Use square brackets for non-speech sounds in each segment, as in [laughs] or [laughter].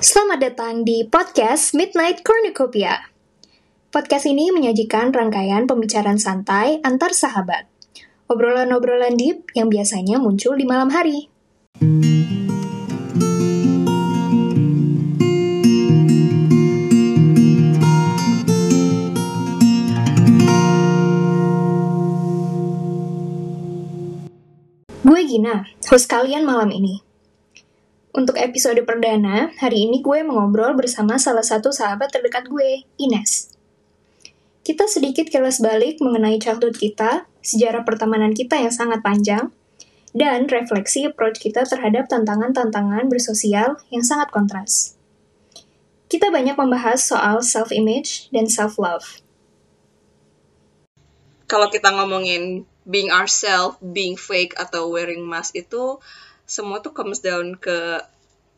Selamat datang di podcast Midnight Cornucopia. Podcast ini menyajikan rangkaian pembicaraan santai antar sahabat. Obrolan-obrolan deep yang biasanya muncul di malam hari. Gue Gina, host kalian malam ini. Untuk episode perdana, hari ini gue mengobrol bersama salah satu sahabat terdekat gue, Ines. Kita sedikit kelas balik mengenai childhood kita, sejarah pertemanan kita yang sangat panjang, dan refleksi approach kita terhadap tantangan-tantangan bersosial yang sangat kontras. Kita banyak membahas soal self-image dan self-love. Kalau kita ngomongin being ourselves, being fake atau wearing mask itu semua tuh comes down ke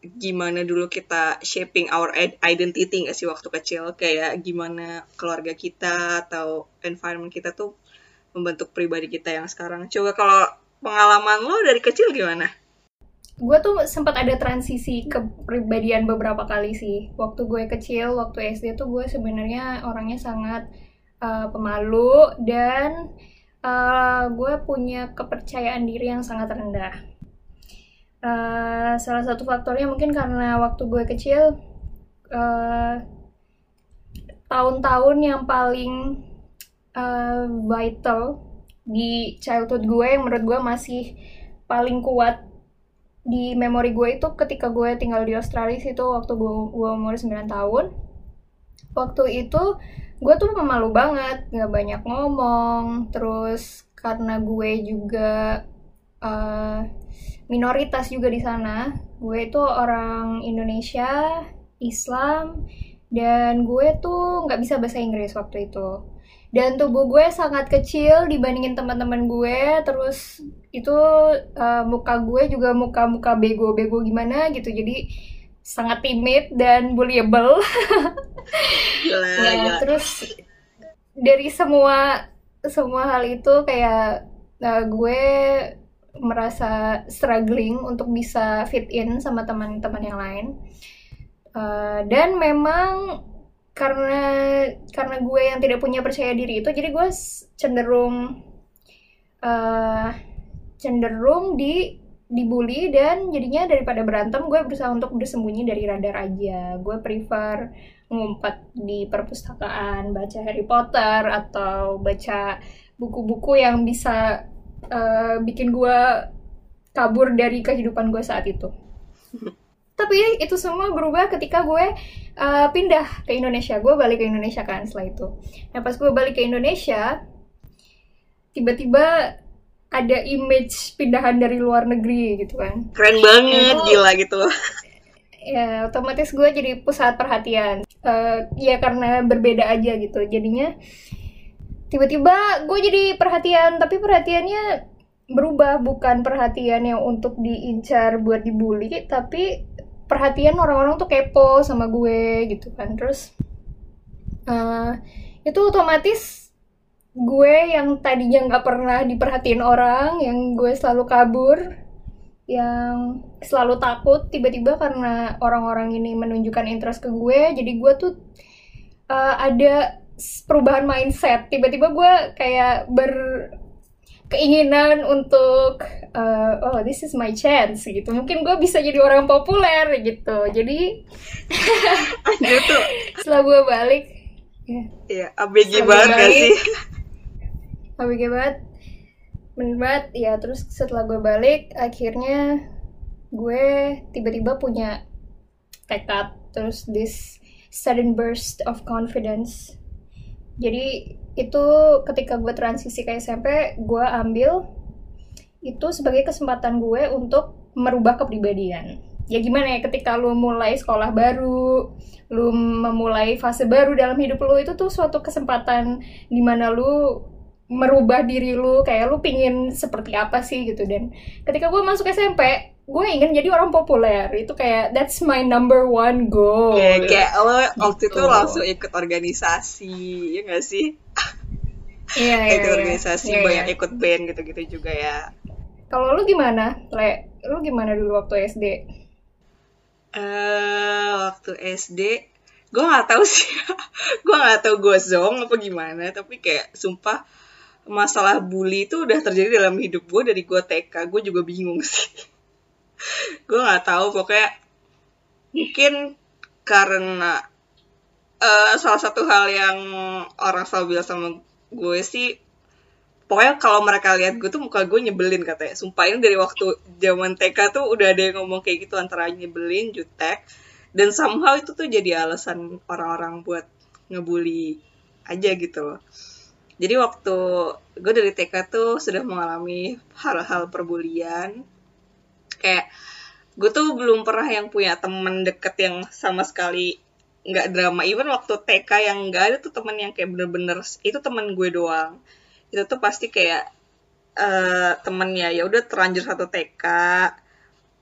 gimana dulu kita shaping our identity nggak sih waktu kecil kayak gimana keluarga kita atau environment kita tuh membentuk pribadi kita yang sekarang. Coba kalau pengalaman lo dari kecil gimana? Gue tuh sempat ada transisi kepribadian beberapa kali sih. Waktu gue kecil, waktu SD tuh gue sebenarnya orangnya sangat uh, pemalu dan uh, gue punya kepercayaan diri yang sangat rendah. Uh, salah satu faktornya mungkin karena waktu gue kecil tahun-tahun uh, yang paling uh, vital di childhood gue yang menurut gue masih paling kuat di memori gue itu ketika gue tinggal di Australia itu waktu gue, gue umur 9 tahun. Waktu itu gue tuh pemalu banget nggak banyak ngomong terus karena gue juga uh, minoritas juga di sana. Gue itu orang Indonesia Islam dan gue tuh nggak bisa bahasa Inggris waktu itu. Dan tubuh gue sangat kecil dibandingin teman-teman gue terus itu uh, muka gue juga muka-muka bego-bego gimana gitu. Jadi sangat timid dan bullyable. [laughs] Gila, ya gila. terus dari semua semua hal itu kayak uh, gue merasa struggling untuk bisa fit in sama teman-teman yang lain. Uh, dan memang karena karena gue yang tidak punya percaya diri itu jadi gue cenderung uh, cenderung di dibully dan jadinya daripada berantem gue berusaha untuk bersembunyi dari radar aja. Gue prefer ngumpet di perpustakaan baca Harry Potter atau baca buku-buku yang bisa uh, bikin gue kabur dari kehidupan gue saat itu. [laughs] Tapi itu semua berubah ketika gue uh, pindah ke Indonesia. Gue balik ke Indonesia kan setelah itu. Nah pas gue balik ke Indonesia tiba-tiba ada image pindahan dari luar negeri gitu kan. Keren banget itu, gila gitu. ya otomatis gue jadi pusat perhatian. Uh, ya karena berbeda aja gitu. Jadinya tiba-tiba gue jadi perhatian tapi perhatiannya berubah. Bukan perhatian yang untuk diincar buat dibully tapi perhatian orang-orang tuh kepo sama gue gitu kan. Terus uh, itu otomatis gue yang tadinya nggak pernah diperhatiin orang yang gue selalu kabur yang selalu takut tiba-tiba karena orang-orang ini menunjukkan interest ke gue. Jadi gue tuh uh, ada perubahan mindset. Tiba-tiba gue kayak ber keinginan untuk uh, oh this is my chance gitu. Mungkin gue bisa jadi orang populer gitu. Jadi [laughs] setelah gue balik ya. Yeah, abg banget gak sih? [laughs] Abg banget banget. Ya terus setelah gue balik akhirnya gue tiba-tiba punya tekad. Terus this sudden burst of confidence jadi itu ketika gue transisi ke SMP gue ambil itu sebagai kesempatan gue untuk merubah kepribadian. Ya gimana ya ketika lu mulai sekolah baru lu memulai fase baru dalam hidup lu itu tuh suatu kesempatan di mana lu merubah diri lu kayak lu pingin seperti apa sih gitu. Dan ketika gue masuk SMP gue ingin jadi orang populer. Itu kayak that's my number one goal. Kayak, kayak lo waktu itu langsung ikut organisasi ya gak sih? Iya iya ikut iya. organisasi iya, banyak iya. ikut band gitu-gitu juga ya. Kalau lu gimana? Le lu gimana dulu waktu SD uh, waktu SD gue nggak tahu sih. [laughs] Gue nggak tahu gue zong apa gimana tapi kayak sumpah masalah bully itu udah terjadi dalam hidup gue dari gue TK gue juga bingung sih [laughs] gue nggak tahu pokoknya mungkin karena uh, salah satu hal yang orang selalu bilang sama gue sih pokoknya kalau mereka lihat gue tuh muka gue nyebelin katanya. Sumpah ini dari waktu zaman TK tuh udah ada yang ngomong kayak gitu antara nyebelin jutek dan somehow itu tuh jadi alasan orang-orang buat ngebully aja gitu loh. Jadi waktu gue dari TK tuh sudah mengalami hal-hal perbulian kayak gue tuh belum pernah yang punya temen deket yang sama sekali nggak drama. Even waktu TK yang nggak ada tuh temen yang kayak bener-bener itu temen gue doang. Itu tuh pasti kayak uh, temennya ya udah terlanjur satu TK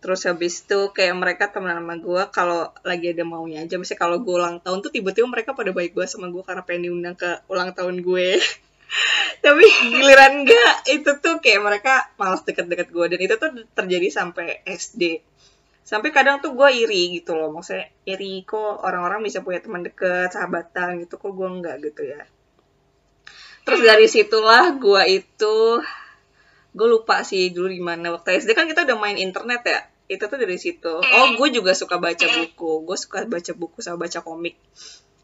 terus habis itu kayak mereka temen sama gue kalau lagi ada maunya aja. Misalnya kalau gue ulang tahun tuh tiba-tiba mereka pada baik gue sama gue karena pengen diundang ke ulang tahun gue [laughs] tapi giliran enggak itu tuh kayak mereka malas deket-deket gue dan itu tuh terjadi sampai SD sampai kadang tuh gue iri gitu loh. Maksudnya iri kok orang-orang bisa punya teman deket sahabatan gitu. Kok gue enggak gitu ya? Terus dari situlah gue itu gue lupa sih dulu gimana waktu SD kan kita udah main internet ya? Itu tuh dari situ. Oh gue juga suka baca buku. Gue suka baca buku sama baca komik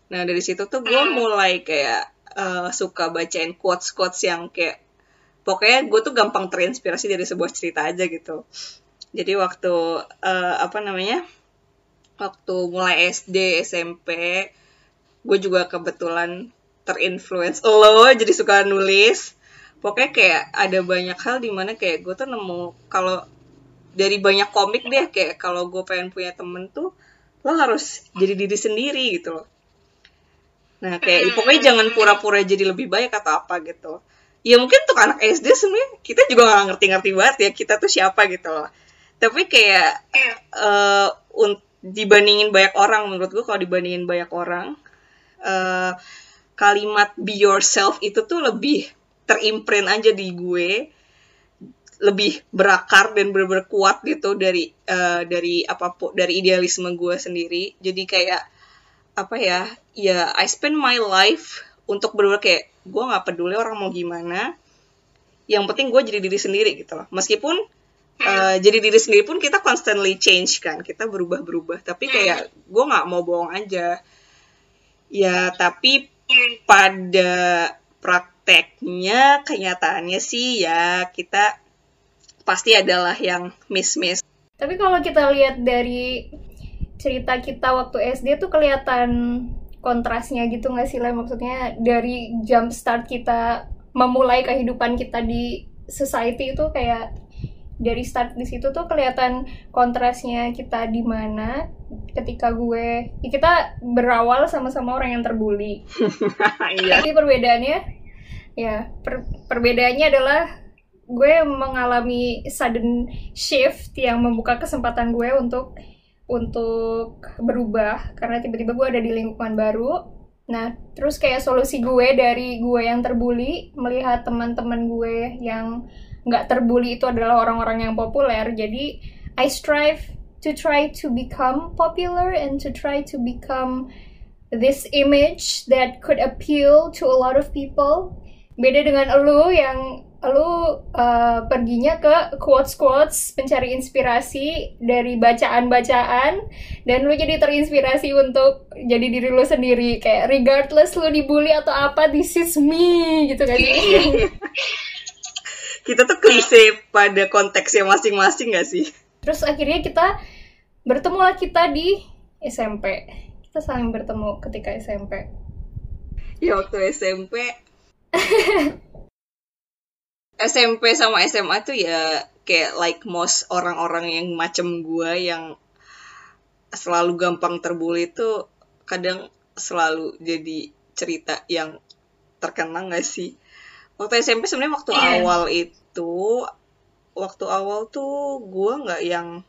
nah dari situ tuh gue mulai kayak uh, suka bacain quotes quotes yang kayak pokoknya gue tuh gampang terinspirasi dari sebuah cerita aja gitu. Jadi waktu uh, apa namanya waktu mulai SD SMP gue juga kebetulan terinfluence lo jadi suka nulis. Pokoknya kayak ada banyak hal di mana kayak gue tuh nemu kalau dari banyak komik deh kayak kalau gue pengen punya temen tuh lo harus jadi diri sendiri gitu loh Nah, kayak pokoknya jangan pura-pura jadi lebih baik atau apa gitu. Ya mungkin untuk anak SD sebenarnya kita juga nggak ngerti-ngerti banget ya kita tuh siapa gitu loh. Tapi kayak uh, dibandingin banyak orang menurut gue kalau dibandingin banyak orang uh, kalimat be yourself itu tuh lebih terimprint aja di gue lebih berakar dan benar-benar kuat gitu dari uh, dari apa pun dari idealisme gue sendiri jadi kayak apa ya ya I spend my life untuk berdua kayak gue nggak peduli orang mau gimana. Yang penting gue jadi diri sendiri gitu loh. Meskipun uh, jadi diri sendiri pun kita constantly change kan kita berubah berubah tapi kayak gue nggak mau bohong aja. Ya tapi pada prakteknya kenyataannya sih ya kita pasti adalah yang miss miss tapi kalau kita lihat dari cerita kita waktu SD tuh kelihatan kontrasnya gitu nggak sih lah maksudnya dari jump start kita memulai kehidupan kita di society itu kayak dari start di situ tuh kelihatan kontrasnya kita di mana ketika gue ya kita berawal sama-sama orang yang terbully [laughs] iya. tapi perbedaannya ya per, perbedaannya adalah gue mengalami sudden shift yang membuka kesempatan gue untuk untuk berubah karena tiba-tiba gue ada di lingkungan baru. Nah, terus kayak solusi gue dari gue yang terbuli melihat teman-teman gue yang nggak terbuli itu adalah orang-orang yang populer. Jadi I strive to try to become popular and to try to become this image that could appeal to a lot of people. Beda dengan lu yang lu uh, perginya ke quotes-quotes pencari inspirasi dari bacaan-bacaan. Dan lu jadi terinspirasi untuk jadi diri lu sendiri. Kayak regardless lu dibully atau apa this is me gitu kan. [laughs] Kita tuh klise pada konteksnya masing-masing gak sih? Terus akhirnya kita bertemu lah kita di SMP kita saling bertemu ketika SMP ya waktu SMP [laughs] SMP sama SMA tuh ya kayak like most orang-orang yang macam gue yang selalu gampang terbully itu kadang selalu jadi cerita yang terkenang gak sih? Waktu SMP sebenarnya waktu yeah. awal itu waktu awal tuh gue nggak yang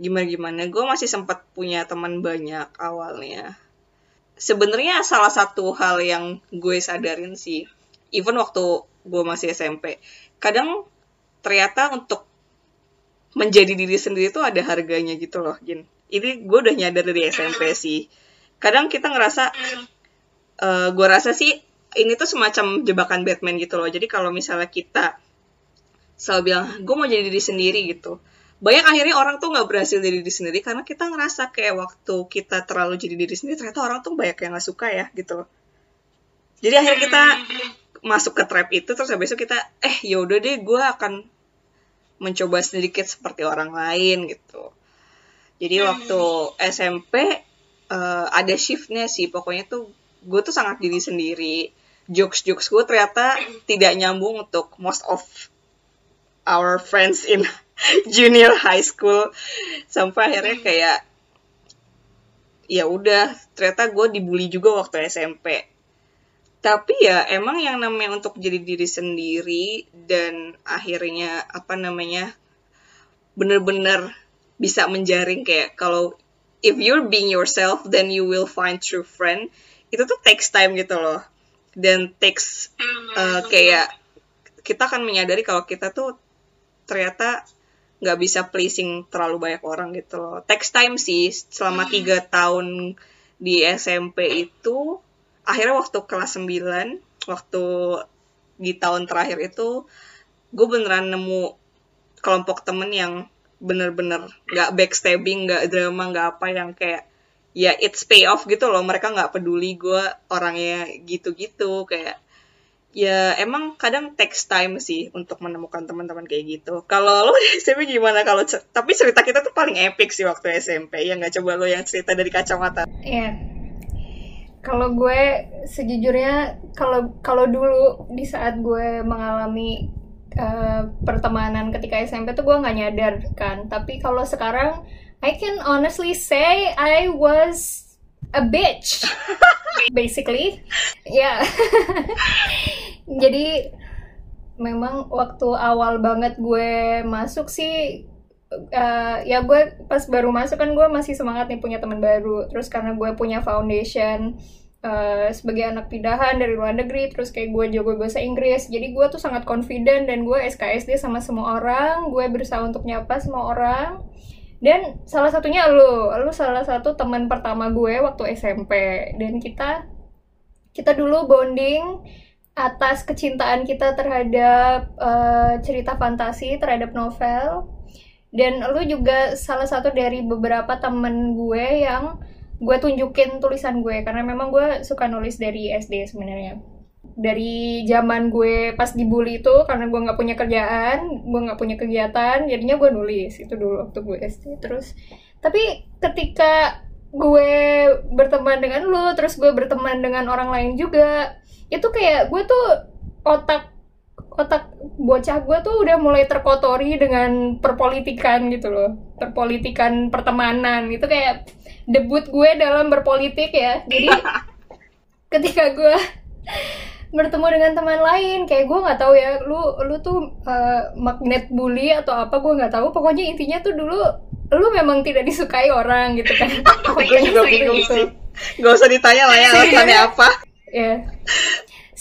gimana-gimana. Gue masih sempat punya teman banyak awalnya. Sebenarnya salah satu hal yang gue sadarin sih, even waktu gue masih SMP, kadang ternyata untuk menjadi diri sendiri itu ada harganya gitu loh Gin. Ini gue udah nyadar dari SMP sih. Kadang kita ngerasa uh, gue rasa sih ini tuh semacam jebakan Batman gitu loh. Jadi kalau misalnya kita selalu bilang gue mau jadi diri sendiri gitu. Banyak akhirnya orang tuh nggak berhasil jadi diri sendiri karena kita ngerasa kayak waktu kita terlalu jadi diri sendiri ternyata orang tuh banyak yang nggak suka ya gitu loh. Jadi akhirnya kita masuk ke trap itu terus habis itu kita eh yaudah deh gue akan mencoba sedikit seperti orang lain gitu. Jadi waktu SMP uh, ada shiftnya sih. Pokoknya tuh gue tuh sangat diri sendiri. Jokes jokes gue ternyata tidak nyambung untuk most of our friends in [laughs] junior high school. Sampai akhirnya kayak ya udah ternyata gue dibully juga waktu SMP tapi ya emang yang namanya untuk jadi diri sendiri dan akhirnya apa namanya bener-bener bisa menjaring kayak kalau if you're being yourself then you will find true friend itu tuh takes time gitu loh dan takes uh, kayak kita akan menyadari kalau kita tuh ternyata nggak bisa pleasing terlalu banyak orang gitu loh. Text time sih selama hmm. tiga tahun di SMP itu akhirnya waktu kelas 9 waktu di tahun terakhir itu gue beneran nemu kelompok temen yang bener-bener nggak backstabbing nggak drama nggak apa yang kayak ya it's pay off gitu loh mereka nggak peduli gue orangnya gitu-gitu kayak ya emang kadang takes time sih untuk menemukan teman-teman kayak gitu. Kalau lo [laughs] di SMP gimana kalau tapi cerita kita tuh paling epic sih waktu SMP ya nggak coba lo yang cerita dari kacamata. Iya. Kalau gue sejujurnya kalau kalau dulu di saat gue mengalami uh, pertemanan ketika SMP tuh gue nggak nyadar kan. Tapi kalau sekarang I can honestly say I was a bitch [laughs] basically ya yeah. [laughs] jadi memang waktu awal banget gue masuk sih uh, ya gue pas baru masuk kan gue masih semangat nih punya teman baru. Terus karena gue punya foundation uh, sebagai anak pindahan dari luar negeri terus kayak gue jago bahasa Inggris. Jadi gue tuh sangat confident dan gue SKSD sama semua orang. Gue berusaha untuk nyapa semua orang. Dan salah satunya lu lu salah satu teman pertama gue waktu SMP dan kita kita dulu bonding atas kecintaan kita terhadap uh, cerita fantasi terhadap novel dan lu juga salah satu dari beberapa temen gue yang gue tunjukin tulisan gue. Karena memang gue suka nulis dari SD sebenarnya. Dari zaman gue pas dibully itu karena gue nggak punya kerjaan gue nggak punya kegiatan jadinya gue nulis. Itu dulu waktu gue SD terus tapi ketika gue berteman dengan lo terus gue berteman dengan orang lain juga itu kayak gue tuh otak otak bocah gue tuh udah mulai terkotori dengan perpolitikan gitu loh. Perpolitikan pertemanan. Itu kayak debut gue dalam berpolitik ya. Jadi [laughs] ketika gue bertemu dengan teman lain kayak gue nggak tahu ya lu lu tuh uh, magnet bully atau apa gue nggak tahu. Pokoknya intinya tuh dulu lu memang tidak disukai orang gitu kan. [laughs] Gue juga bingung gitu. sih gak usah ditanya lah ya alasannya apa. Ya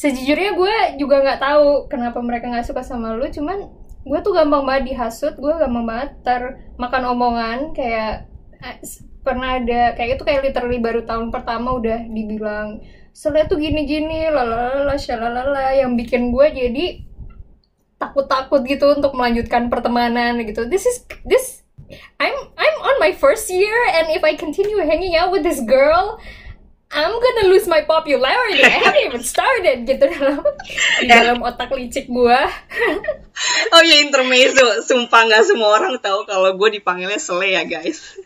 sejujurnya gue juga nggak tahu kenapa mereka nggak suka sama lu cuman gue tuh gampang banget dihasut gue gampang banget termakan omongan kayak eh, pernah ada kayak itu kayak literally baru tahun pertama udah dibilang soalnya tuh gini-gini lalala shalalala yang bikin gue jadi takut-takut gitu untuk melanjutkan pertemanan gitu. This is this I'm I'm on my first year and if I continue hanging out with this girl I'm gonna lose my popularity. I haven't even started gitu dalam di dalam otak licik gue. oh ya intermezzo, sumpah nggak semua orang tahu kalau gue dipanggilnya Sele ya guys.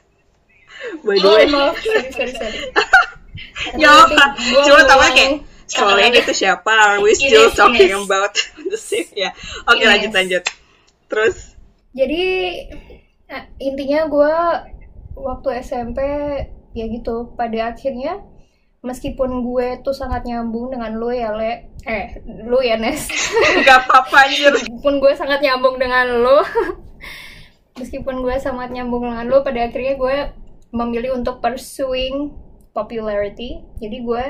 By the oh, way. maaf, sorry, sorry, sorry. [laughs] ya apa cuma tau kayak soalnya itu siapa are we still yes, talking yes. about the same ya oke okay, lanjut lanjut terus jadi eh, intinya gue waktu SMP ya gitu pada akhirnya meskipun gue tuh sangat nyambung dengan lo ya le. Eh lo ya Nes. [laughs] Gak apa-apa anjir meskipun gue sangat nyambung dengan lo. [laughs] Meskipun gue sangat nyambung dengan lo pada akhirnya gue memilih untuk pursuing popularity. Jadi gue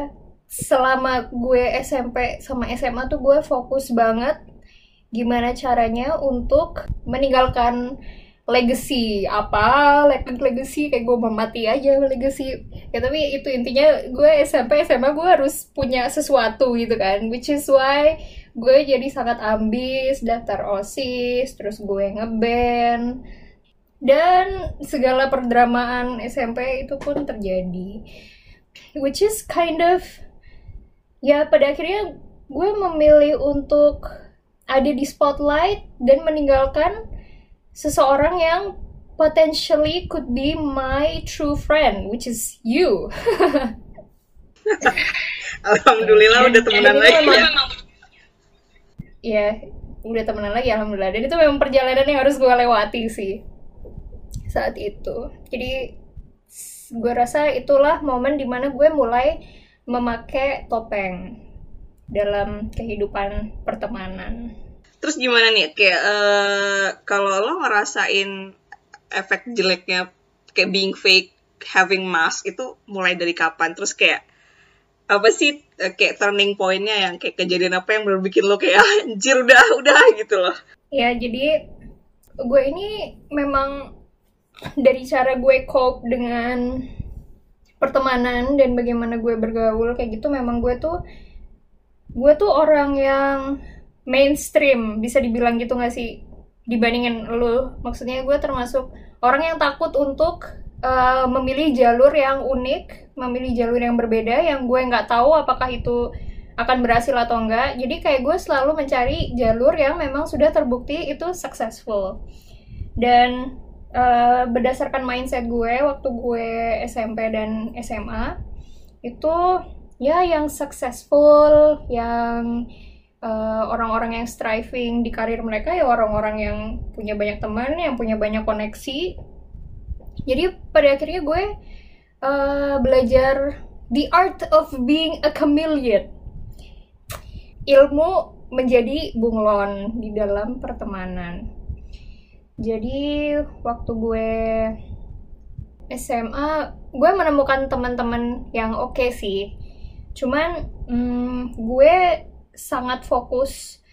selama gue SMP sama SMA tuh gue fokus banget gimana caranya untuk meninggalkan legacy apa legacy kayak gue mau mati aja legacy. Ya tapi itu intinya gue SMP SMA gue harus punya sesuatu gitu kan which is why gue jadi sangat ambis daftar osis terus gue ngeband dan segala perdramaan SMP itu pun terjadi. Which is kind of ya pada akhirnya gue memilih untuk ada di spotlight dan meninggalkan seseorang yang potentially could be my true friend, which is you. [laughs] alhamdulillah udah temenan lagi ya. Iya, udah temenan lagi alhamdulillah. Dan itu memang perjalanan yang harus gue lewati sih saat itu. Jadi gue rasa itulah momen di mana gue mulai memakai topeng dalam kehidupan pertemanan. Terus gimana nih kayak uh, kalau lo ngerasain efek jeleknya kayak being fake, having mask itu mulai dari kapan? Terus kayak apa sih uh, kayak turning pointnya yang kayak kejadian apa yang baru bikin lo kayak [laughs] anjir udah udah gitu loh? Ya jadi gue ini memang dari cara gue cope dengan pertemanan dan bagaimana gue bergaul kayak gitu memang gue tuh gue tuh orang yang mainstream bisa dibilang gitu gak sih? Dibandingin lu. Maksudnya gue termasuk orang yang takut untuk uh, memilih jalur yang unik memilih jalur yang berbeda yang gue nggak tahu apakah itu akan berhasil atau enggak jadi kayak gue selalu mencari jalur yang memang sudah terbukti itu successful. Dan uh, berdasarkan mindset gue waktu gue SMP dan SMA itu ya yang successful yang orang-orang uh, yang striving di karir mereka ya orang-orang yang punya banyak teman, yang punya banyak koneksi. Jadi pada akhirnya gue uh, belajar the art of being a chameleon. Ilmu menjadi bunglon di dalam pertemanan. Jadi waktu gue SMA, gue menemukan teman-teman yang oke okay sih. Cuman hmm, gue sangat fokus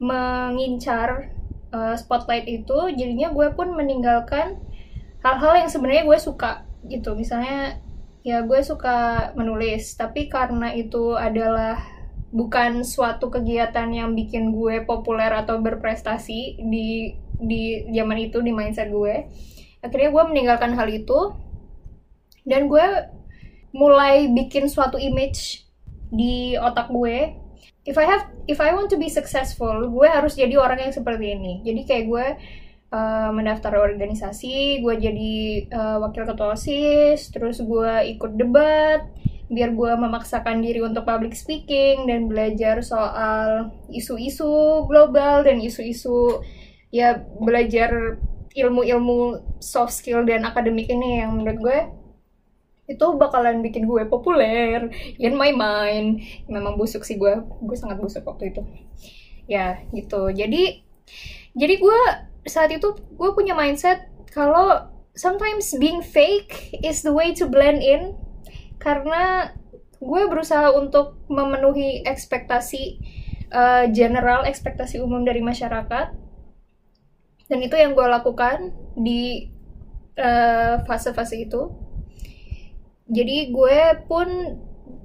mengincar uh, spotlight itu jadinya gue pun meninggalkan hal-hal yang sebenarnya gue suka gitu. Misalnya ya gue suka menulis tapi karena itu adalah bukan suatu kegiatan yang bikin gue populer atau berprestasi di di zaman itu di mindset gue akhirnya gue meninggalkan hal itu. Dan gue mulai bikin suatu image di otak gue if I have if I want to be successful gue harus jadi orang yang seperti ini. Jadi kayak gue uh, mendaftar organisasi gue jadi uh, wakil ketua osis terus gue ikut debat biar gue memaksakan diri untuk public speaking dan belajar soal isu-isu global dan isu-isu ya belajar ilmu-ilmu soft skill dan akademik ini yang menurut gue itu bakalan bikin gue populer. In my mind. Memang busuk sih gue. Gue sangat busuk waktu itu. Ya gitu. Jadi jadi gue saat itu gue punya mindset kalau sometimes being fake is the way to blend in. Karena gue berusaha untuk memenuhi ekspektasi uh, general ekspektasi umum dari masyarakat. Dan itu yang gue lakukan di eh, fase-fase uh, itu jadi gue pun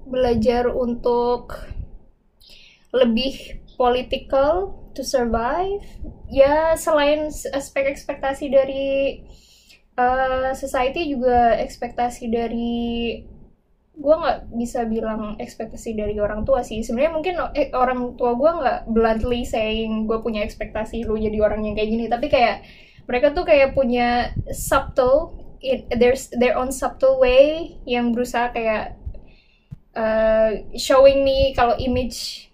belajar untuk lebih political to survive. Ya selain aspek ekspektasi dari uh, society juga ekspektasi dari gue nggak bisa bilang ekspektasi dari orang tua sih. Sebenarnya mungkin eh, orang tua gue nggak bluntly saying gue punya ekspektasi lu jadi orang yang kayak gini. Tapi kayak mereka tuh kayak punya subtle it, there's their own subtle way yang berusaha kayak uh, showing me kalau image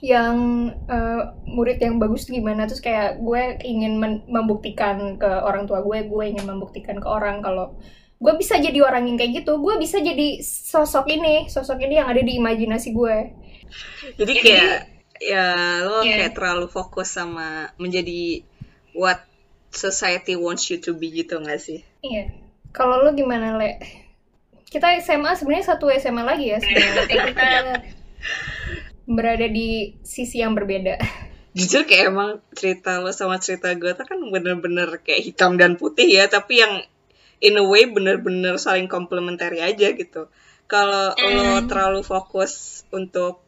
yang uh, murid yang bagus tuh gimana. Terus kayak gue ingin membuktikan ke orang tua gue gue ingin membuktikan ke orang kalau gue bisa jadi orang yang kayak gitu. Gue bisa jadi sosok ini sosok ini yang ada di imajinasi gue. Jadi kayak ya lo yeah. kayak terlalu fokus sama menjadi what society wants you to be gitu gak sih? Iya. Kalau lo gimana, Le? Kita SMA sebenarnya satu SMA lagi ya sebenarnya. kita [laughs] berada di sisi yang berbeda. jujur kayak emang cerita lo sama cerita gue tuh kan bener-bener kayak hitam dan putih ya tapi yang in a way bener-bener saling komplementari aja gitu kalau lo Mm. terlalu fokus untuk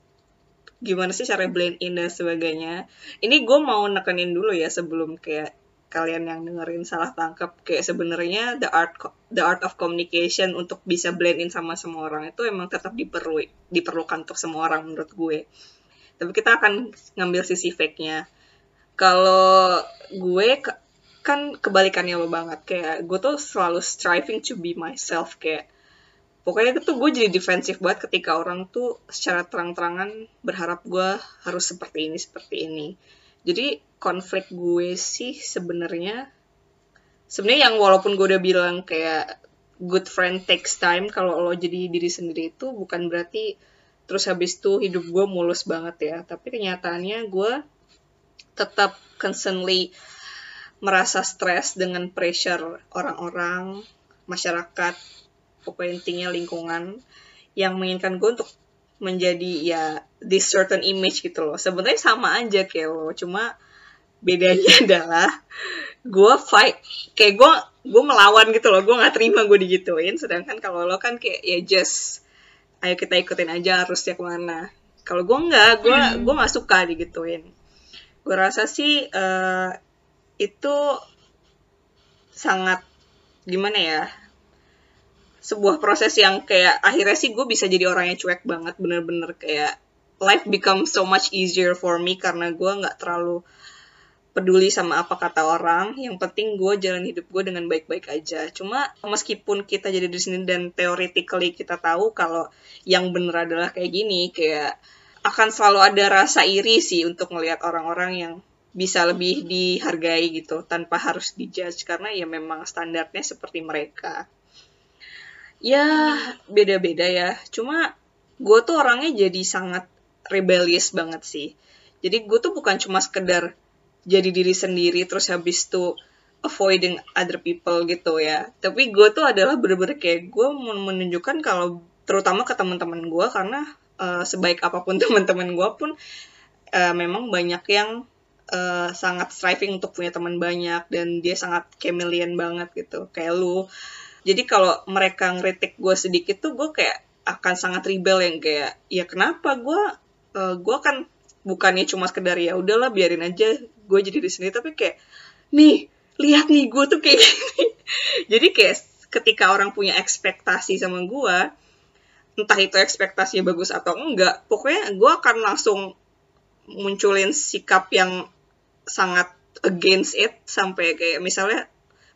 gimana sih cara blend in dan sebagainya ini gue mau nekenin dulu ya sebelum kayak kalian yang dengerin salah tangkap kayak sebenarnya the art the art of communication untuk bisa blend in sama semua orang itu emang tetap diperlu diperlukan untuk semua orang menurut gue. Tapi kita akan ngambil sisi fake-nya. Kalau gue kan kebalikannya lo banget kayak gue tuh selalu striving to be myself kayak pokoknya itu tuh gue jadi defensif banget ketika orang tuh secara terang-terangan berharap gue harus seperti ini seperti ini jadi konflik gue sih sebenarnya sebenarnya yang walaupun gue udah bilang kayak good friend takes time kalau lo jadi diri sendiri itu bukan berarti terus habis itu hidup gue mulus banget ya. Tapi kenyataannya gue tetap constantly merasa stres dengan pressure orang-orang masyarakat pokoknya intinya lingkungan yang menginginkan gue untuk menjadi ya this certain image gitu loh. Sebenarnya sama aja kayak lo cuma bedanya [laughs] adalah gue fight kayak gue gue melawan gitu loh gue nggak terima gue digituin. Sedangkan kalau lo kan kayak ya just ayo kita ikutin aja harusnya ke mana. Kalau gue nggak gue Hmm. gue nggak suka digituin. Gue rasa sih eh, itu sangat gimana ya sebuah proses yang kayak akhirnya sih gue bisa jadi orang yang cuek banget bener-bener kayak life become so much easier for me karena gue nggak terlalu peduli sama apa kata orang. Yang penting gue jalan hidup gue dengan baik-baik aja. Cuma meskipun kita jadi di sini dan theoretically kita tahu kalau yang bener adalah kayak gini kayak akan selalu ada rasa iri sih untuk ngelihat orang-orang yang bisa lebih dihargai gitu tanpa harus dijudge. Karena ya memang standarnya seperti mereka ya beda-beda ya. Cuma gue tuh orangnya jadi sangat rebellious banget sih. Jadi gue tuh bukan cuma sekedar jadi diri sendiri terus habis itu avoiding other people gitu ya. Tapi gue tuh adalah bener-bener kayak gue menunjukkan kalau terutama ke teman-teman gue karena eh, sebaik apa pun [laughs] teman-teman gue pun eh, memang banyak yang eh, sangat striving untuk punya teman banyak dan dia sangat chameleon banget gitu. Kayak lu jadi kalau mereka ngeritik gue sedikit tuh gue kayak akan sangat rebel yang kayak ya kenapa? Gue eh, gue kan bukannya cuma sekedar ya udahlah biarin aja gue jadi di sini. Tapi kayak nih lihat nih gue tuh kayak [laughs] gini. Jadi kayak ketika orang punya ekspektasi sama gue entah itu ekspektasinya bagus atau enggak pokoknya gue akan langsung munculin sikap yang sangat against it sampai kayak misalnya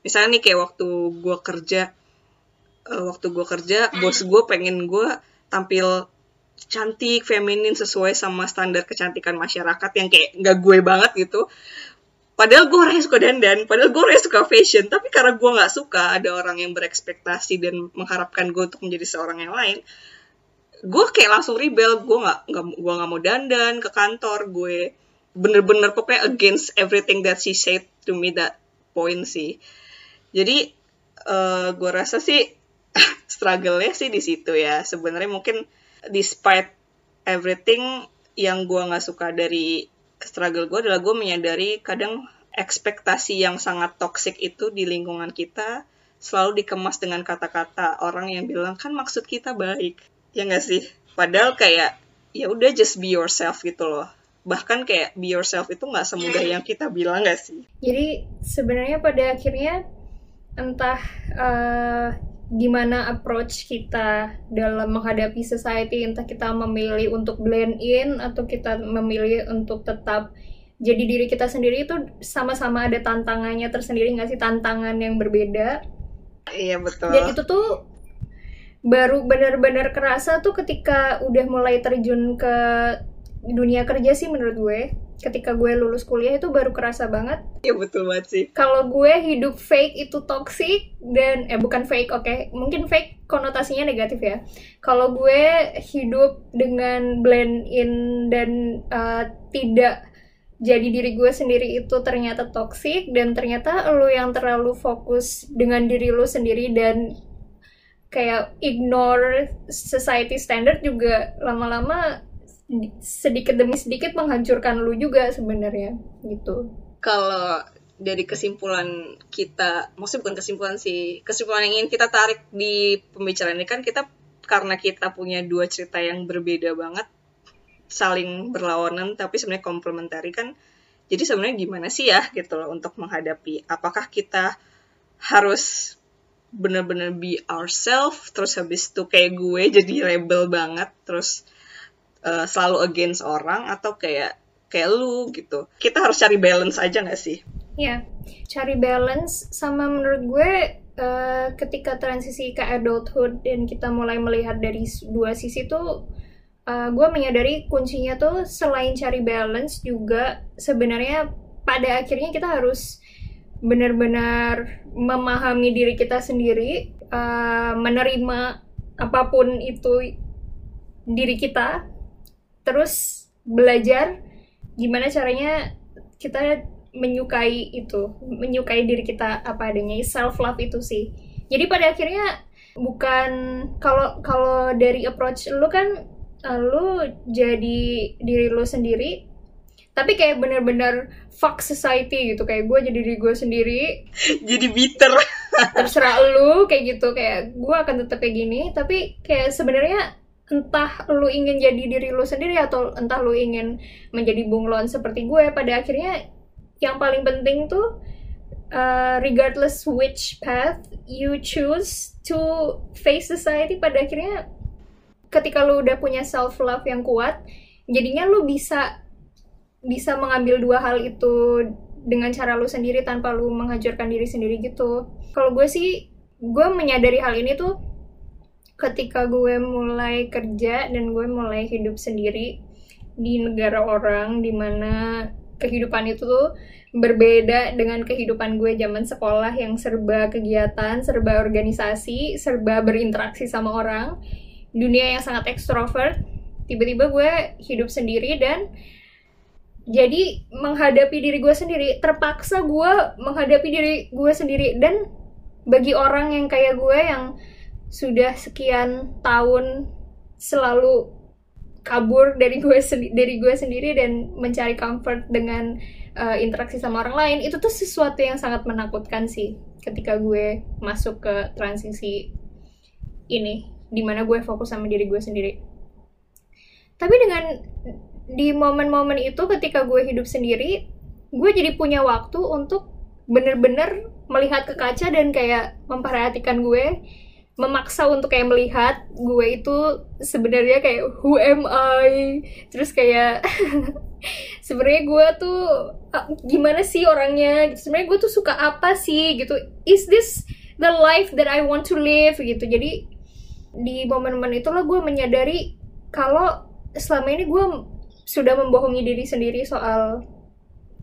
misalnya nih kayak waktu gue kerja eh, waktu gue kerja bos gue pengen gue tampil cantik feminin sesuai sama standar kecantikan masyarakat yang kayak nggak gue banget gitu. Padahal gue orang yang suka dandan padahal gue orang yang suka fashion. Tapi karena gue nggak suka ada orang yang berekspektasi dan mengharapkan gue untuk menjadi seorang yang lain gue kayak langsung rebel. Gue nggak gue nggak mau dandan ke kantor. Gue bener-bener pokoknya against everything that she said to me that point sih jadi eh gue rasa sih [laughs] struggle-nya sih di situ ya. Sebenarnya mungkin despite everything yang gue nggak suka dari struggle gue adalah gue menyadari kadang ekspektasi yang sangat toxic itu di lingkungan kita selalu dikemas dengan kata-kata orang yang bilang kan maksud kita baik. Ya nggak sih? Padahal kayak ya udah just be yourself gitu loh. Bahkan kayak be yourself itu nggak semudah yang kita bilang nggak sih? Jadi sebenarnya pada akhirnya entah eh, gimana approach kita dalam menghadapi society, entah kita memilih untuk blend in atau kita memilih untuk tetap jadi diri kita sendiri. Itu sama-sama ada tantangannya tersendiri nggak sih? Tantangan yang berbeda. Iya betul. Dan itu tuh baru benar-benar kerasa tuh ketika udah mulai terjun ke dunia kerja sih menurut gue ketika gue lulus kuliah itu baru kerasa banget. Iya betul banget sih. Kalau gue hidup fake itu toxic dan eh bukan fake oke. Mungkin fake konotasinya negatif ya. Kalau gue hidup dengan blend in dan eh, tidak jadi diri gue sendiri itu ternyata toxic dan ternyata lu yang terlalu fokus dengan diri lu sendiri dan kayak ignore society standard juga lama-lama sedikit demi sedikit menghancurkan lu juga sebenarnya gitu. Kalau dari kesimpulan kita maksudnya bukan kesimpulan sih kesimpulan yang ingin kita tarik di pembicaraan ini kan kita karena kita punya dua cerita yang berbeda banget saling berlawanan tapi sebenarnya komplementari kan jadi sebenarnya gimana sih ya gitu loh untuk menghadapi. Apakah kita harus bener-bener be ourselves terus habis itu kayak gue jadi rebel banget terus uh, selalu against orang atau kayak kayak lu gitu. Kita harus cari balance aja gak sih? Ya cari balance. Sama menurut gue uh, ketika transisi ke adulthood dan kita mulai melihat dari dua sisi tuh uh, gue menyadari kuncinya tuh selain cari balance juga sebenarnya pada akhirnya kita harus benar-benar memahami diri kita sendiri, uh, menerima apa pun itu diri kita, terus belajar gimana caranya kita menyukai itu, menyukai diri kita apa adanya, self love itu sih. Jadi pada akhirnya bukan kalau kalau dari approach lu kan uh, lu jadi diri lu sendiri tapi kayak bener-bener fuck society gitu. Kayak gue jadi diri gue sendiri. [laughs] Jadi bitter. Terserah lu kayak gitu. Kayak gue akan tetap kayak gini. Tapi kayak sebenarnya entah lu ingin jadi diri lu sendiri atau entah lu ingin menjadi bunglon seperti gue pada akhirnya yang paling penting tuh uh, regardless which path you choose to face society pada akhirnya ketika lu udah punya self love yang kuat jadinya lu bisa bisa mengambil dua hal itu dengan cara lu sendiri tanpa lu menghancurkan diri sendiri gitu. Kalau gue sih, gue menyadari hal ini tuh ketika gue mulai kerja dan gue mulai hidup sendiri di negara orang di mana kehidupan itu tuh berbeda dengan kehidupan gue zaman sekolah yang serba kegiatan, serba organisasi, serba berinteraksi sama orang, dunia yang sangat ekstrovert. Tiba-tiba gue hidup sendiri dan jadi menghadapi diri gue sendiri terpaksa gue menghadapi diri gue sendiri dan bagi orang yang kayak gue yang sudah sekian tahun selalu kabur dari gue dari gue sendiri dan mencari comfort dengan uh, interaksi sama orang lain itu tuh sesuatu yang sangat menakutkan sih ketika gue masuk ke transisi ini di mana gue fokus sama diri gue sendiri. Tapi dengan di momen-momen itu ketika gue hidup sendiri gue jadi punya waktu untuk bener-bener melihat ke kaca dan kayak memperhatikan gue memaksa untuk kayak melihat gue itu sebenarnya kayak who am I? Terus kayak [laughs] sebenarnya gue tuh ah, gimana sih orangnya? Sebenarnya gue tuh suka apa sih gitu? Is this the life that I want to live gitu? Jadi di momen-momen itulah gue menyadari kalau selama ini gue sudah membohongi diri sendiri soal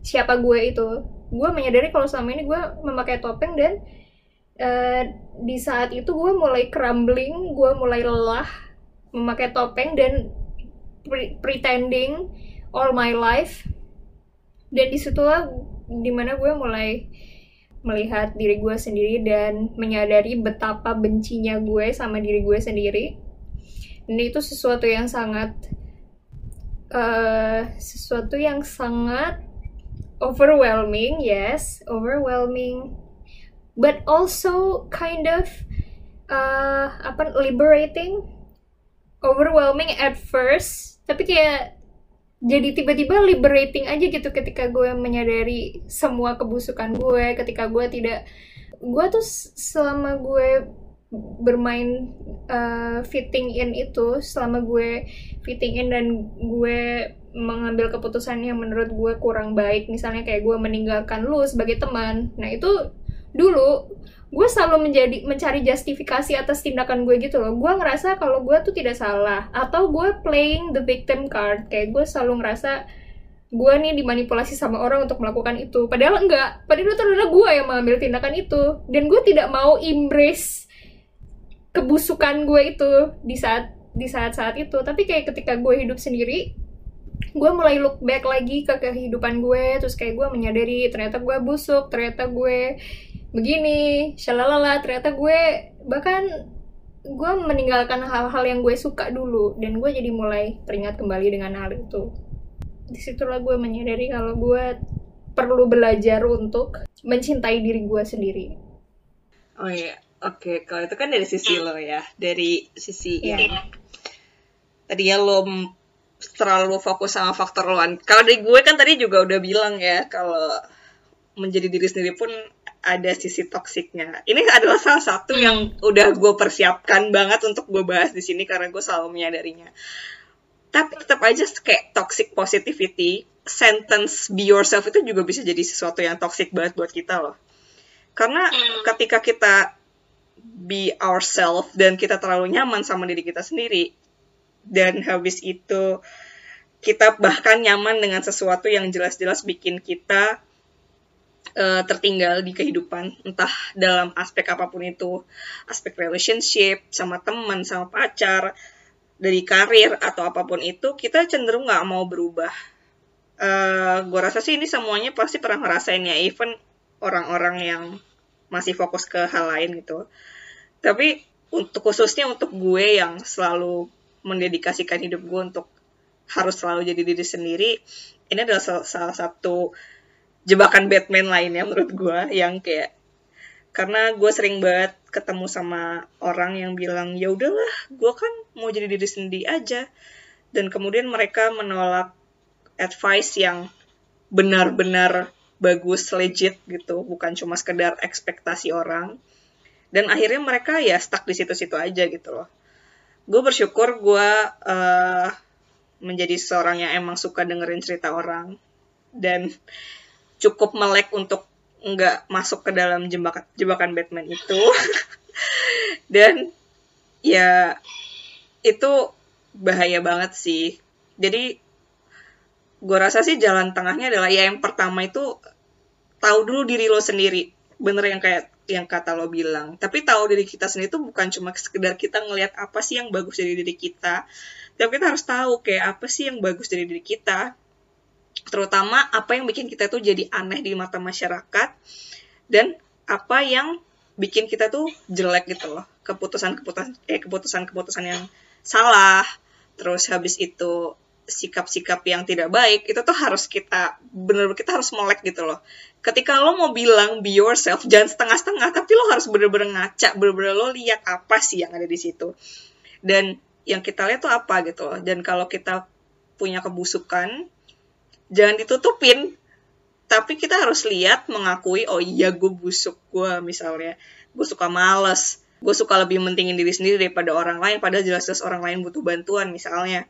siapa gue itu. Gue menyadari kalau selama ini gue memakai topeng dan uh, di saat itu gue mulai crumbling gue mulai lelah memakai topeng dan pre pretending all my life. Dan di situlah di mana gue mulai melihat diri gue sendiri dan menyadari betapa bencinya gue sama diri gue sendiri. Dan itu sesuatu yang sangat uh, sesuatu yang sangat overwhelming, yes, overwhelming, but also kind of uh, apa liberating, overwhelming at first, tapi kayak jadi tiba-tiba liberating aja gitu ketika gue menyadari semua kebusukan gue, ketika gue tidak, gue tuh selama gue bermain uh, fitting in itu selama gue fitting in dan gue mengambil keputusan yang menurut gue kurang baik misalnya kayak gue meninggalkan lu sebagai teman nah itu dulu gue selalu menjadi mencari justifikasi atas tindakan gue gitu loh. Gue ngerasa kalau gue tuh tidak salah atau gue playing the victim card. Kayak gue selalu ngerasa gue nih dimanipulasi sama orang untuk melakukan itu. Padahal enggak. Padahal itu adalah gue yang mengambil tindakan itu. Dan gue tidak mau embrace kebusukan gue itu di saat di saat-saat itu. Tapi kayak ketika gue hidup sendiri gue mulai look back lagi ke kehidupan gue terus kayak gue menyadari ternyata gue busuk ternyata gue begini shalalala ternyata gue bahkan gue meninggalkan hal-hal yang gue suka dulu dan gue jadi mulai teringat kembali dengan hal itu di situlah gue menyadari kalau gue perlu belajar untuk mencintai diri gue sendiri oh iya oke okay. kalau itu kan dari sisi lo ya dari sisi yeah. yang tadi ya lo terlalu fokus sama faktor luar kalau dari gue kan tadi juga udah bilang ya kalau menjadi diri sendiri pun ada sisi toksiknya. Ini adalah salah satu yang udah gue persiapkan banget untuk gue bahas di sini karena gue selalu menyadarinya. Tapi tetap aja kayak toxic positivity, sentence be yourself itu juga bisa jadi sesuatu yang toxic banget buat kita loh. Karena hmm. ketika kita be ourselves dan kita terlalu nyaman sama diri kita sendiri, dan habis itu kita bahkan nyaman dengan sesuatu yang jelas-jelas bikin kita uh, tertinggal di kehidupan entah dalam aspek apa pun itu. Aspek relationship sama teman sama pacar dari karir atau apa pun itu kita cenderung nggak mau berubah. Uh, eh, gue rasa sih ini semuanya pasti pernah ngerasain ya even orang-orang yang masih fokus ke hal lain gitu. Tapi untuk khususnya untuk gue yang selalu mendedikasikan hidup gue untuk harus selalu jadi diri sendiri ini adalah salah satu jebakan Batman lainnya menurut gue yang kayak karena gue sering banget ketemu sama orang yang bilang ya udahlah gue kan mau jadi diri sendiri aja. Dan kemudian mereka menolak advice yang benar-benar bagus legit gitu bukan cuma sekedar ekspektasi orang. Dan akhirnya mereka ya stuck di situ-situ aja gitu loh. Gue bersyukur gue uh, menjadi seorang yang emang suka dengerin cerita orang. Dan cukup melek untuk nggak masuk ke dalam jebakan jebakan Batman itu. [laughs] Dan ya itu bahaya banget sih. Jadi gue rasa sih jalan tengahnya adalah ya yang pertama itu tahu dulu diri lo sendiri. Bener yang kayak yang kata lo bilang. Tapi tahu diri kita sendiri itu bukan cuma sekedar kita ngelihat apa sih yang bagus dari diri kita. Tapi kita harus tahu kayak apa sih yang bagus dari diri kita terutama apa yang bikin kita tuh jadi aneh di mata masyarakat dan apa yang bikin kita tuh jelek gitu loh. Keputusan-keputusan eh keputusan-keputusan yang salah terus habis itu sikap-sikap yang tidak baik itu tuh harus kita bener-bener kita harus melek gitu loh. Ketika lo mau bilang be yourself jangan setengah-setengah tapi lo harus bener-bener ngaca bener-bener lo lihat apa sih yang ada di situ. Dan yang kita lihat tuh apa gitu loh. Dan kalau kita punya kebusukan jangan ditutupin. Tapi kita harus lihat mengakui oh iya gue busuk gue misalnya. Gue suka males. Gue suka lebih mentingin diri sendiri daripada orang lain padahal jelas-jelas orang lain butuh bantuan misalnya.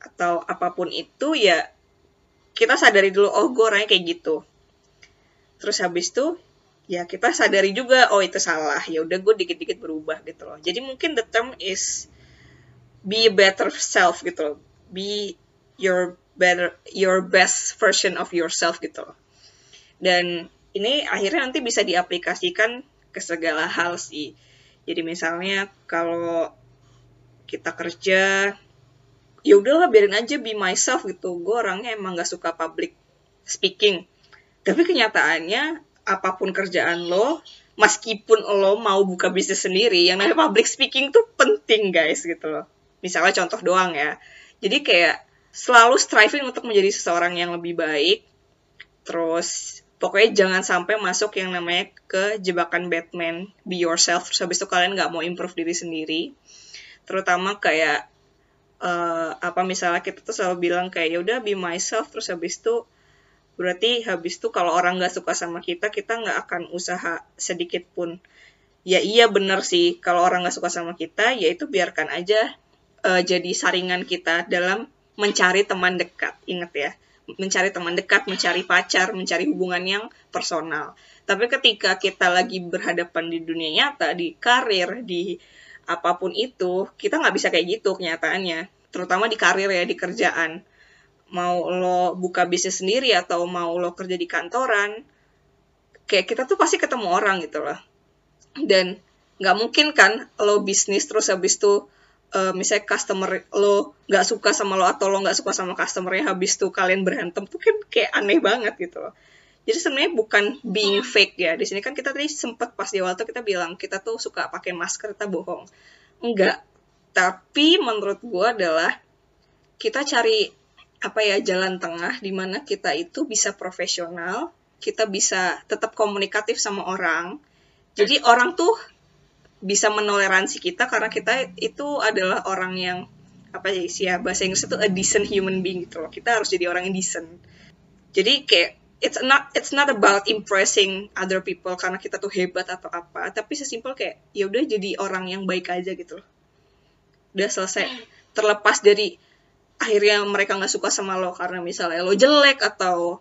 Atau apa pun itu ya kita sadari dulu oh gue orangnya kayak gitu. Terus habis itu ya kita sadari juga oh itu salah. Ya udah gue dikit-dikit berubah gitu loh. Jadi mungkin the term is be a better self gitu loh. Be your better your best version of yourself gitu. Dan ini akhirnya nanti bisa diaplikasikan ke segala hal sih. Jadi misalnya kalau kita kerja ya udahlah biarin aja be myself gitu. Gue orangnya emang gak suka public speaking. Tapi kenyataannya apa pun kerjaan lo, meskipun lo mau buka bisnis sendiri, yang namanya public speaking tuh penting guys gitu loh. Misalnya contoh doang ya. Jadi kayak selalu striving untuk menjadi seseorang yang lebih baik. Terus pokoknya jangan sampai masuk yang namanya ke jebakan Batman, be yourself. Terus habis itu kalian nggak mau improve diri sendiri. Terutama kayak uh, apa misalnya kita tuh selalu bilang kayak ya udah be myself. Terus habis itu berarti habis itu kalau orang nggak suka sama kita, kita nggak akan usaha sedikit pun. Ya iya bener sih, kalau orang nggak suka sama kita, ya itu biarkan aja uh, jadi saringan kita dalam mencari teman dekat. Ingat ya, mencari teman dekat, mencari pacar, mencari hubungan yang personal. Tapi ketika kita lagi berhadapan di dunia nyata, di karir, di apa pun itu, kita nggak bisa kayak gitu kenyataannya. Terutama di karir ya, di kerjaan. Mau lo buka bisnis sendiri atau mau lo kerja di kantoran, kayak kita tuh pasti ketemu orang gitu loh. Dan nggak mungkin kan lo bisnis terus habis tuh uh, misalnya customer lo nggak suka sama lo atau lo nggak suka sama customernya habis tuh kalian berantem tuh kan kayak aneh banget gitu loh. Jadi sebenarnya bukan being fake ya. Di sini kan kita tadi sempat pas di awal tuh kita bilang kita tuh suka pakai masker kita bohong. Enggak. Tapi menurut gue adalah kita cari apa ya jalan tengah di mana kita itu bisa profesional kita bisa tetap komunikatif sama orang. Jadi orang tuh bisa menoleransi kita karena kita itu adalah orang yang apa sih ya bahasa Inggris itu a decent human being gitu loh. Kita harus jadi orang yang decent. Jadi kayak it's not it's not about impressing other people karena kita tuh hebat atau apa. Tapi sesimpel kayak ya udah jadi orang yang baik aja gitu loh. Udah selesai. Terlepas dari akhirnya mereka nggak suka sama lo karena misalnya lo jelek atau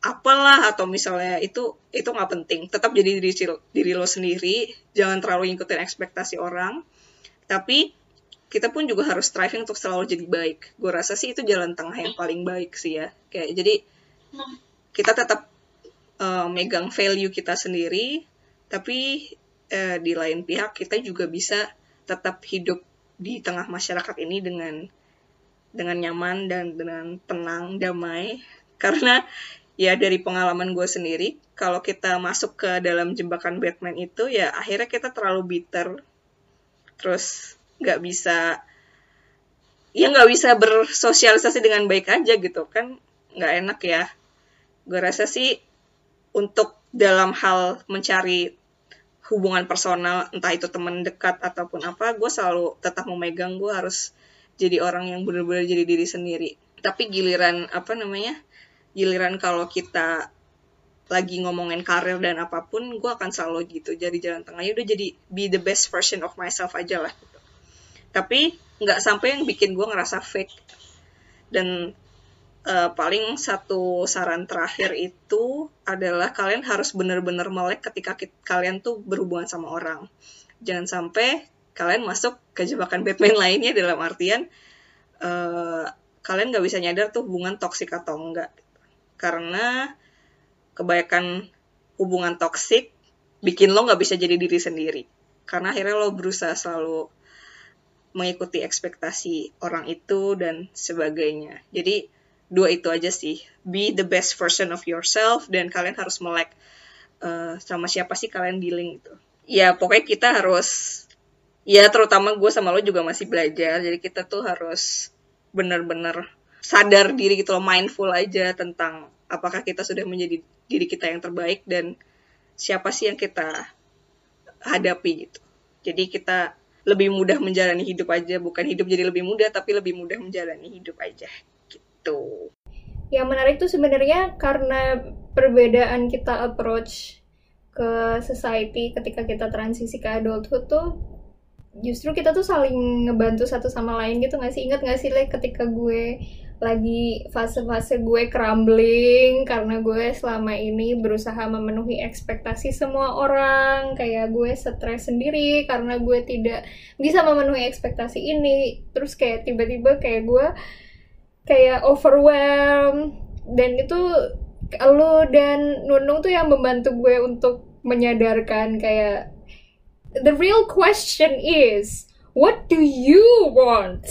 apalah atau misalnya itu itu nggak penting. Tetap jadi diri diri lo sendiri jangan terlalu ngikutin ekspektasi orang. Tapi kita pun juga harus striving untuk selalu jadi baik. Gue rasa sih itu jalan tengah yang paling baik sih ya. Kayak jadi kita tetap uh, megang value kita sendiri, tapi uh, di lain pihak kita juga bisa tetap hidup di tengah masyarakat ini dengan dengan nyaman dan dengan tenang, damai. [laughs] Karena ya dari pengalaman gue sendiri, kalau kita masuk ke dalam jebakan Batman itu ya akhirnya kita terlalu bitter, terus nggak bisa ya nggak bisa bersosialisasi dengan baik aja gitu kan nggak enak ya. Gue rasa sih untuk dalam hal mencari hubungan personal entah itu teman dekat ataupun apa gue selalu tetap memegang gue harus jadi orang yang benar-benar jadi diri sendiri. Tapi giliran apa namanya giliran kalau kita lagi ngomongin karir dan apa pun gue akan selalu gitu jadi jalan tengahnya udah jadi be the best version of myself aja lah gitu. tapi nggak sampai yang bikin gue ngerasa fake dan uh, paling satu saran terakhir itu adalah kalian harus benar-benar melek ketika kalian tuh berhubungan sama orang. Jangan sampai kalian masuk ke jebakan Batman [laughs] lainnya dalam artian uh, kalian nggak bisa nyadar tuh hubungan toksik atau enggak. Karena kebanyakan hubungan toksik bikin lo nggak bisa jadi diri sendiri. Karena akhirnya lo berusaha selalu mengikuti ekspektasi orang itu dan sebagainya. Jadi dua itu aja sih be the best version of yourself dan kalian harus melek uh, sama siapa sih kalian dealing itu ya pokoknya kita harus ya terutama gue sama lo juga masih belajar jadi kita tuh harus bener-bener sadar diri gitu loh mindful aja tentang apakah kita sudah menjadi diri kita yang terbaik dan siapa sih yang kita hadapi gitu jadi kita lebih mudah menjalani hidup aja bukan hidup jadi lebih mudah tapi lebih mudah menjalani hidup aja gitu. Yang menarik tuh sebenarnya karena perbedaan kita approach ke society ketika kita transisi ke adulthood tuh justru kita tuh saling ngebantu satu sama lain gitu gak sih? Ingat gak sih, like, ketika gue lagi fase-fase gue crumbling karena gue selama ini berusaha memenuhi ekspektasi semua orang. Kayak gue stres sendiri karena gue tidak bisa memenuhi ekspektasi ini. Terus kayak tiba-tiba kayak gue kayak overwhelmed dan itu lu dan Nunung tuh yang membantu gue untuk menyadarkan kayak the real question is what do you want?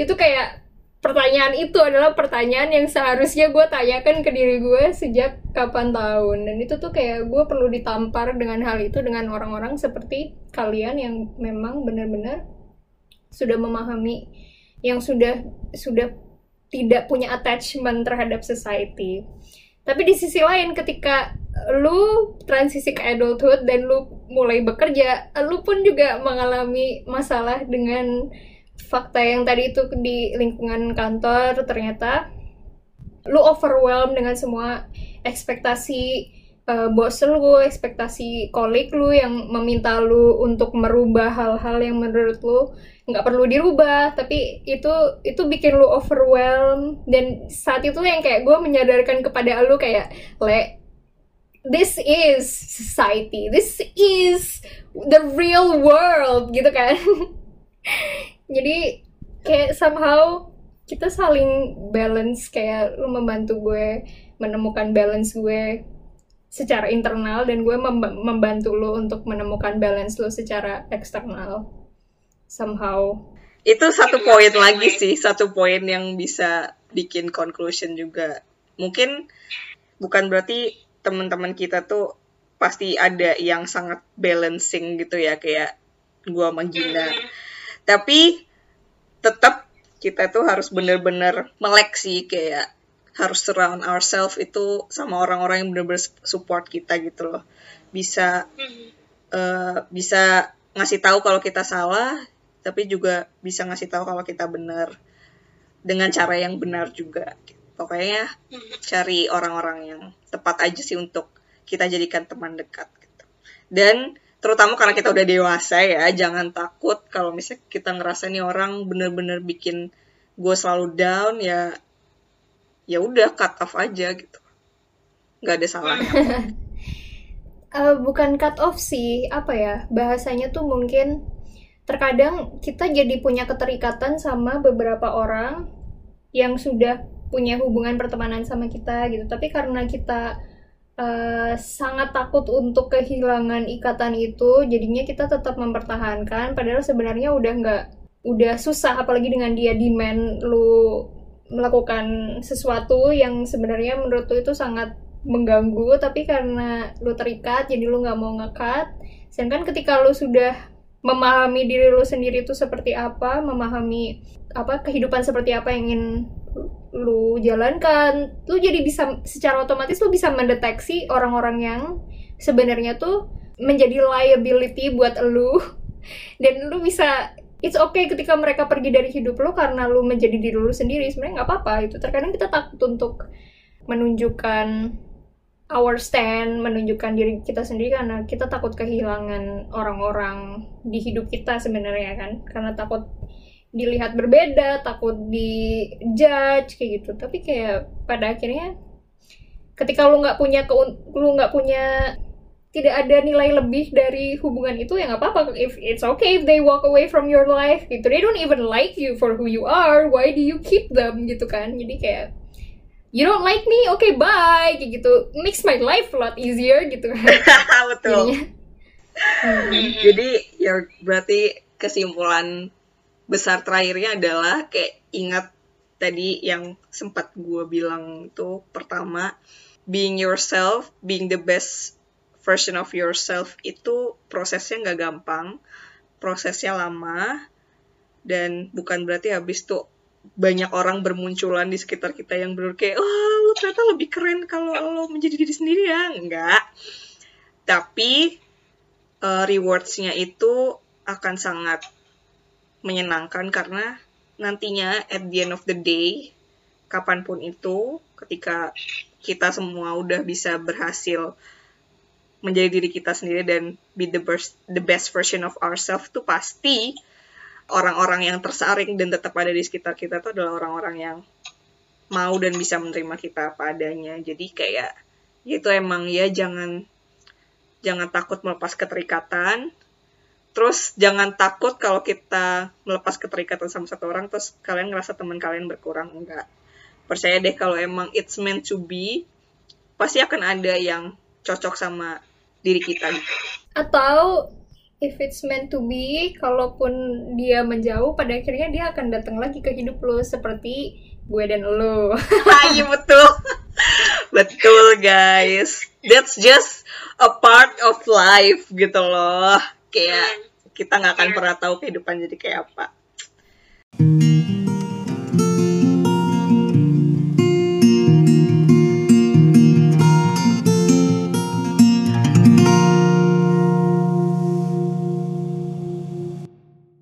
Itu kayak pertanyaan itu adalah pertanyaan yang seharusnya gue tanyakan ke diri gue sejak kapan tahun dan itu tuh kayak gue perlu ditampar dengan hal itu dengan orang-orang seperti kalian yang memang benar-benar sudah memahami yang sudah sudah tidak punya attachment terhadap society. Tapi di sisi lain ketika lu transisi ke adulthood dan lu mulai bekerja, lu pun juga mengalami masalah dengan fakta yang tadi itu di lingkungan kantor ternyata lu overwhelmed dengan semua ekspektasi uh, bos lu, ekspektasi kolik lu yang meminta lu untuk merubah hal-hal yang menurut lu nggak perlu dirubah. Tapi itu itu bikin lu overwhelm dan saat itu yang kayak gue menyadarkan kepada lu kayak le this is society. This is the real world gitu kan [laughs] jadi kayak somehow kita saling balance kayak lu membantu gue menemukan balance gue secara internal dan gue membantu lu untuk menemukan balance lu secara eksternal. Somehow. Itu satu poin lagi sih satu poin yang bisa bikin conclusion juga. Mungkin bukan berarti teman-teman kita tuh pasti ada yang sangat balancing gitu ya kayak gua sama Gina. Tapi tetap kita tuh harus bener-bener melek sih kayak harus surround ourselves itu sama orang-orang yang bener-bener support kita gitu loh. Bisa uh, bisa ngasih tahu kalau kita salah, tapi juga bisa ngasih tahu kalau kita benar dengan cara yang benar juga. Pokoknya cari orang-orang yang tepat aja sih untuk kita jadikan teman dekat. Gitu. Dan terutama karena kita udah dewasa ya, jangan takut kalau misalnya kita ngerasa nih orang bener-bener bikin gue selalu down ya ya udah cut off aja gitu. Nggak ada salahnya uh, [laughs] bukan cut off sih apa ya bahasanya tuh mungkin terkadang kita jadi punya keterikatan sama beberapa orang yang sudah punya hubungan pertemanan sama kita gitu. Tapi karena kita uh, sangat takut untuk kehilangan ikatan itu jadinya kita tetap mempertahankan padahal sebenarnya udah nggak udah susah apalagi dengan dia demand lu melakukan sesuatu yang sebenarnya menurut lu itu sangat mengganggu tapi karena lu terikat jadi lu nggak mau ngekat. Sedangkan ketika lu sudah memahami diri lu sendiri itu seperti apa memahami apa kehidupan seperti apa yang ingin lu jalankan. Lu jadi bisa secara otomatis lu bisa mendeteksi orang-orang yang sebenarnya tuh menjadi liability buat lu. [laughs] Dan lu bisa it's okay ketika mereka pergi dari hidup lo karena lo menjadi diri lo sendiri. Sebenarnya nggak apa-apa itu terkadang kita takut untuk menunjukkan our stand menunjukkan diri kita sendiri karena kita takut kehilangan orang-orang di hidup kita sebenarnya kan. Karena takut dilihat berbeda takut di judge kayak gitu. Tapi kayak pada akhirnya ketika lu nggak punya lu nggak punya tidak ada nilai lebih dari hubungan itu ya nggak apa-apa. If it's okay if they walk away from your life gitu. They don't even like you for who you are. Why do you keep them gitu kan. Jadi kayak you don't like me? Okay bye kayak gitu. Makes my life a lot easier gitu kan. [laughs] Betul. Hmm. [laughs] jadi ya berarti kesimpulan besar terakhirnya adalah kayak ingat tadi yang sempat gue bilang tuh pertama being yourself being the best version of yourself itu prosesnya nggak gampang, prosesnya lama, dan bukan berarti habis tuh banyak orang bermunculan di sekitar kita yang bener kayak, oh lo ternyata lebih keren kalau lo menjadi diri sendiri ya, enggak. Tapi uh, rewards-nya itu akan sangat menyenangkan karena nantinya at the end of the day, kapan pun itu, ketika kita semua udah bisa berhasil menjadi diri kita sendiri dan be the best the best version of ourselves tuh pasti orang-orang yang tersaring dan tetap ada di sekitar kita tuh adalah orang-orang yang mau dan bisa menerima kita apa adanya. Jadi kayak ya itu emang ya jangan jangan takut melepas keterikatan. Terus jangan takut kalau kita melepas keterikatan sama satu orang terus kalian ngerasa teman kalian berkurang. Enggak. Percaya deh kalau emang it's meant to be pasti akan ada yang cocok sama diri kita atau if it's meant to be kalaupun dia menjauh pada akhirnya dia akan datang lagi ke hidup lo seperti gue dan lo [laughs] ah, iya betul. Betul guys. That's just a part of life gitu loh kayak kita nggak akan pernah tahu kehidupan jadi kayak apa